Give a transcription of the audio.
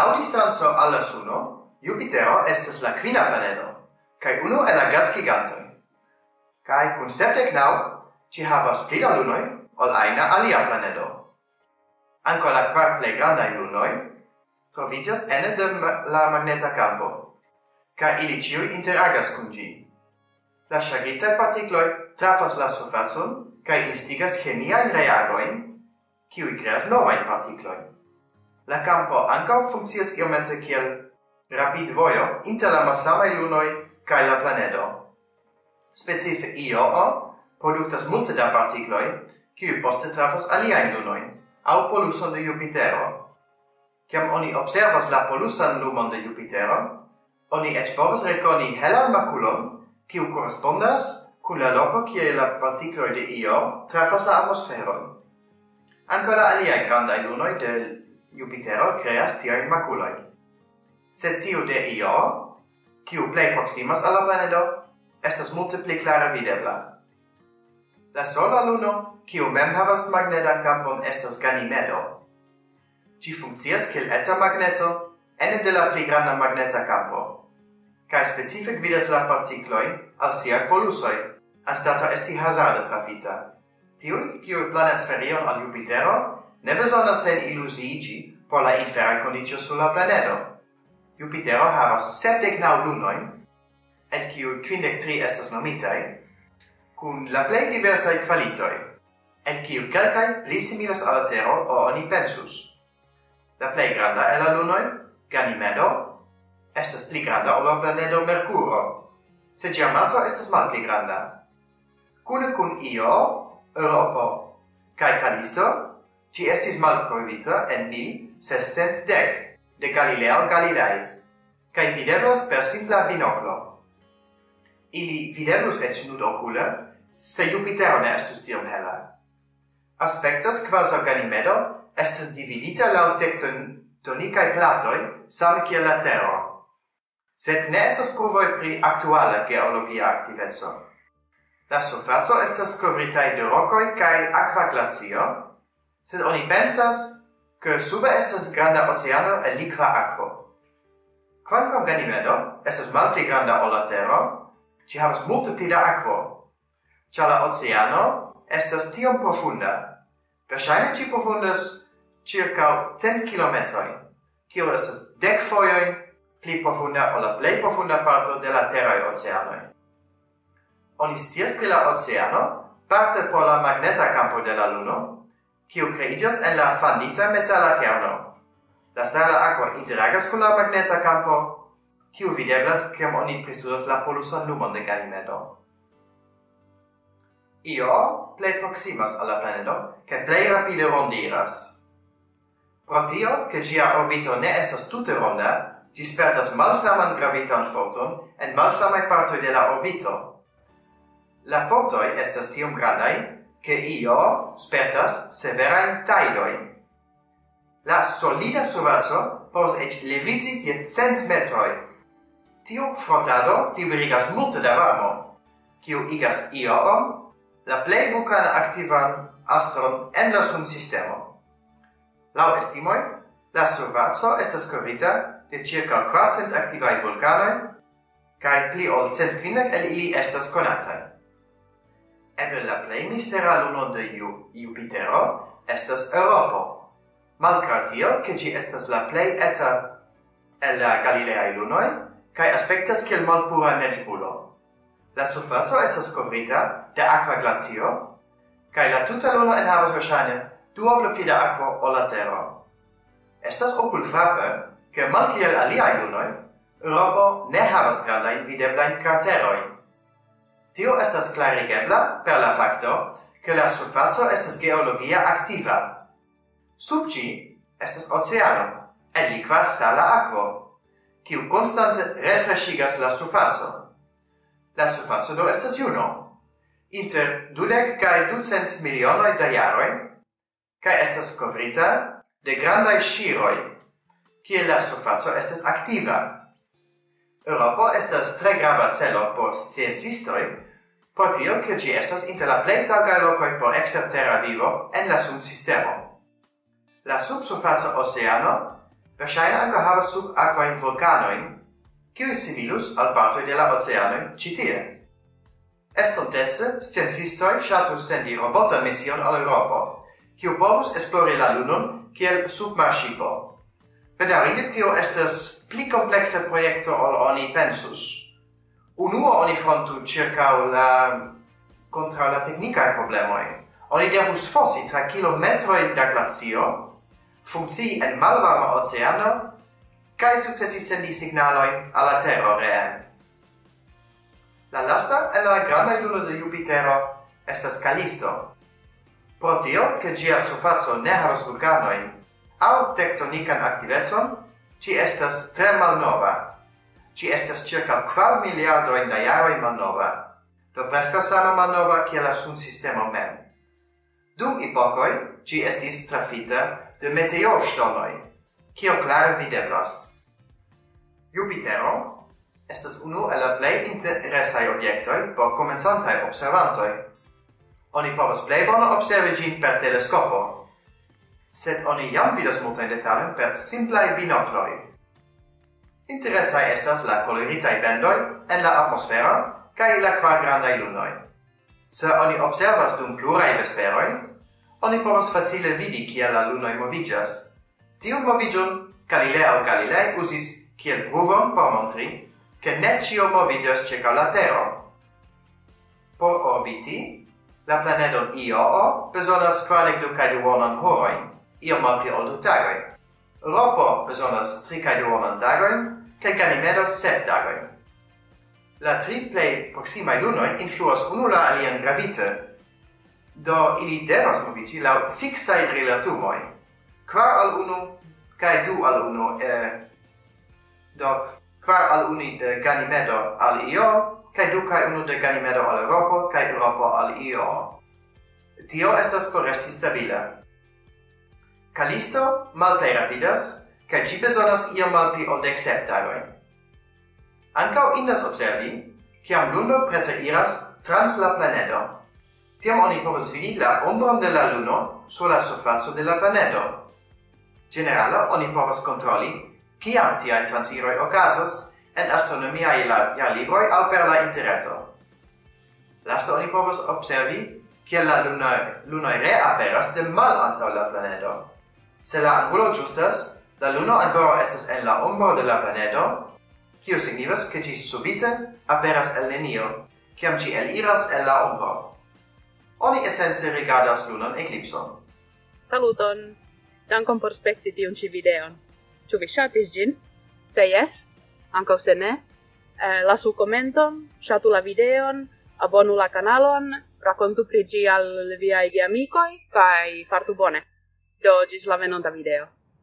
Lau distanzo alla Suno, Jupitero estes la quina planedo, cae uno el la gasgigantoi. Cae cun septec nau, ci havas pli da lunoi ol aina alia planedo. Anco la quar plei grandai lunoi trovigas ene de la magneta campo, ca ili ciui interagas cun gi. La shagitae particloi trafas la surfacum, ca instigas chemiaen reagoin, ciui creas novain particloin. La campo anca funccias iomete kiel rapidvojo inter la massamai lunoi cae la planedo. Specife Ioo productas multe da particloi, kiuj poste trafas aliaen lunojn au poluson de Jupitero. Ciam oni observas la polusan lumon de Jupitero, oni ec povas reconi helan maculon, kiu correspondas cun la loco kie la particloi de Io trafas la atmosferon. Ankaŭ la aliaj grandaj lunoi de Jupitero creas tiajn maculoi. Sed tiu de Io, kiu plei proximas alla planedo, estas multe pli clara videbla. La sola luno, kiu mem havas magnetan campon, estas Ganymedo. Ci funccias kiel eta magneto ene de la pli granda magneta kampo, Cae specific vidas la particloi, al sia polusoi, anstata esti hazarda trafita. Tiun, kiu planas ferion al Jupitero, ne granda sen illusigi por la infera condicio sur la planedo. Jupitero havas septec nau lunoin, et kiu quindec tri estas nomitai, cun la plei diversae qualitoi, et kiu calcae pli similas alla Tero o oni pensus. La plei granda el la lunoi, Ganymedo, estas pli granda o la planedo Mercuro, se gia maso estas mal pli granda. Cune cun Io, Europo, cae Calisto, Ci estis malprovita en mi sescent dec, de Galileo Galilei, cae videblas per simpla binoclo. Ili videblus et nud ocula, se Jupitero ne estus tiom hela. Aspectas quasi Ganymedo estes dividita lau tectonicae platoi, same kiel la Tero. Sed ne estas provoi pri actuala geologia activetso. La surfaco estas covritae de rocoi cae aqua glacio, sed oni pensas che sube estas granda oceano e liqua aquo. Quancom Ganymedo estas malpli granda ol la Tero, ci havas multe pli da aquo, cia la oceano estas tiom profunda. Versaine ci profundas circa 100 kilometroi, kio estas dec foioi pli profunda ol la plei profunda parto de la terrae oceanoi. Oni scias pri la oceano, parte por la magneta campo de la Luno, kiu creigas en la fandita metala kerno. La sala aqua interagas con la magneta campo, kiu videblas kiam oni pristudos la polusan lumon de Ganymedo. Io plei proximas alla planedo, che plei rapide rondiras. Pro tio, che gia orbito ne estas tutte ronda, gi spertas malsaman gravitan foton en malsamai partoi de la orbito. La fotoi estas tiom grandai, che io spertas severain taidoi. La solida sovazzo pos ec levici je cent metroi. Tio frotado liberigas multe da varmo, kiu igas iom la plei vulcana activan astron en la sun sistemo. Lau estimoi, la sovazzo estas covrita de circa quatcent activai vulcanoi, cae pli ol cent quindec el ili estas conatai. Eble la plei mistera luno de Ju Jupitero estas Europo. Malgra tio, che ci estas la plei eta el la Galileaj lunoj kaj aspektas kiel malpura neĝbulo. La surfaco estas covrita de aqua glacio cae la tuta luno enhavas verŝajne duoble pli da akvo o la terra. Estas oculpapa che mal malkiel aliaj lunoi, Europo ne havas grandain videblain crateroi, Tio estas clarigebla per la facto che la surfaco estas geologia activa. Sub ci estas oceano, el liqua sala aquo, kiu constante refreshigas la surfaco. La surfaco do estas juno. Inter dudec cae ducent milionoi da jaroi, cae estas covrita de grandai shiroi, kie la surfaco estas activa. Europa estas tre grava celo por sciencistoi, pro tio che gi estas inter la plei taugai locoi por exterterra vivo en la subsistemo. La subsurfaza oceano versaine anche havas sub aquain vulcanoin, kiu similus al partoi de la oceano citie. Estontece, stensistoi shatus sendi robota mission al Europa, kiu povus esplori la lunon kiel submarshipo. Bedarinde tio estes pli complexe proiecto ol oni pensus unuo oni frontu circa la contra la tecnica problemoi. Oni devus fosi tra kilometroi da glacio, funkcii en malvarma oceano, kai successi sendi signaloin alla Terra reen. La lasta en la granda luno de Jupitero estas Callisto. Pro tio, che gia surfazzo ne havas vulcanoin, au tektonikan aktivetson, ci estas tre malnova, Ci estas circa qual miliardo in da jaroi malnova, do presca sama malnova kiel la sun sistema mem. Dum epocoi, ci estis trafita de meteorstormoi, kio clare videblas. Jupitero estas unu el la plei interesai obiectoi por komencantaj observantoi. Oni povas plei bone observi gin per teleskopo, sed oni jam vidas multain detalojn per simplai binocloi. Interesaj estas la coloritai bendoi en la atmosfera cae la qua grandai lunoi. Se oni observas dum plurai vesperoi, oni povas facile vidi kiel la lunoi movigas. Tiun movigion Galileo Galilei usis kiel pruvon por montri che ne cio movigas circa la Tero. Por orbiti, la planedon Ioo besonas quadec du cae duonan horoin, io mal pli ol du tagoin. Ropo besonas tri cae duonan tagoin, kaj Ganymedo sep tagojn. La tri plej proksimaj lunoj influas unu la alian gravite, do ili devas moviĝi laŭ fiksaj rilatumoj, kvar al unu kaj du al unu, eh, do kvar al uni de Ganimedo al Io, kaj du kaj unu de Ganimedo al Europa, kaj Europa al Io. Tio estas por resti stabila. Kalisto malplej rapidas, cae ci besonas iam malpli ol dec sep tagoin. Ancao indas observi, ciam luno prece iras trans la planeto. Tiam oni povos vidi la ombron de la luno sur la surfazo de la planeto. Generala, oni povas controlli ciam tiai transiroi ocasas en astronomiae jarlibroi au per la interreto. Lasta oni povas observi kiel la luna lunoi re aperas de mal antau la planeto. Se la angulo giustas, La luno ancora estas en la ombro de la planedo, kio signifas ke ĝi subite aperas el nenio, kiam ĝi eliras el la ombro. Oni esence rigardas lunan eklipson. Saluton! Dankon por spekti tiun ĉi videon. Ĉu vi ŝatis ĝin? Se jes, ankaŭ se ne, eh, lasu komenton, ŝatu la videon, abonu la kanalon, rakontu pri ĝi al viaj geamikoj kaj fartu bone. Do, ĝis la venonta video.